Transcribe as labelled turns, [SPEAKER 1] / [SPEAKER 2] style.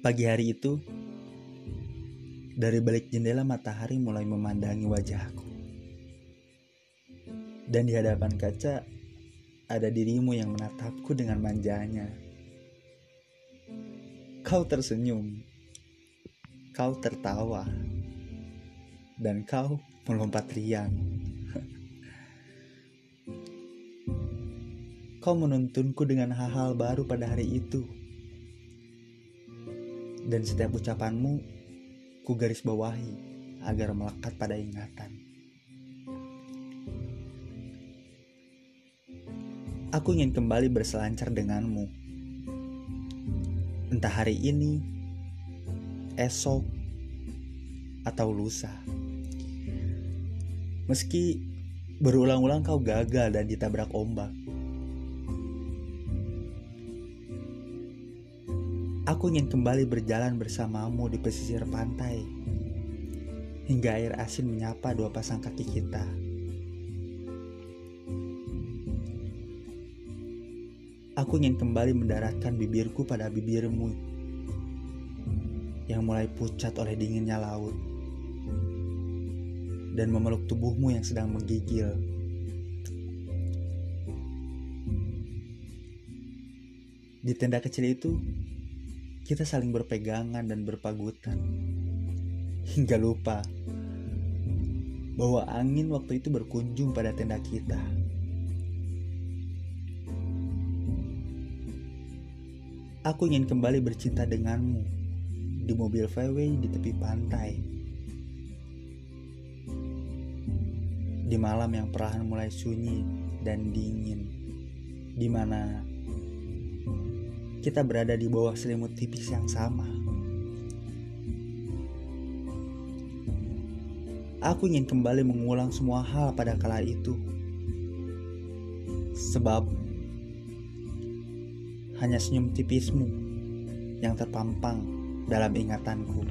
[SPEAKER 1] Pagi hari itu, dari balik jendela matahari mulai memandangi wajahku. Dan di hadapan kaca ada dirimu yang menatapku dengan manjanya. Kau tersenyum, kau tertawa, dan kau melompat riang. Kau menuntunku dengan hal-hal baru pada hari itu dan setiap ucapanmu ku garis bawahi agar melekat pada ingatan. Aku ingin kembali berselancar denganmu. Entah hari ini, esok, atau lusa. Meski berulang-ulang kau gagal dan ditabrak ombak. Aku ingin kembali berjalan bersamamu di pesisir pantai hingga air asin menyapa dua pasang kaki kita. Aku ingin kembali mendaratkan bibirku pada bibirmu yang mulai pucat oleh dinginnya laut dan memeluk tubuhmu yang sedang menggigil. Di tenda kecil itu, kita saling berpegangan dan berpagutan hingga lupa bahwa angin waktu itu berkunjung pada tenda kita. Aku ingin kembali bercinta denganmu di mobil VW di tepi pantai. Di malam yang perlahan mulai sunyi dan dingin, di mana kita berada di bawah selimut tipis yang sama. Aku ingin kembali mengulang semua hal pada kala itu. Sebab hanya senyum tipismu yang terpampang dalam ingatanku.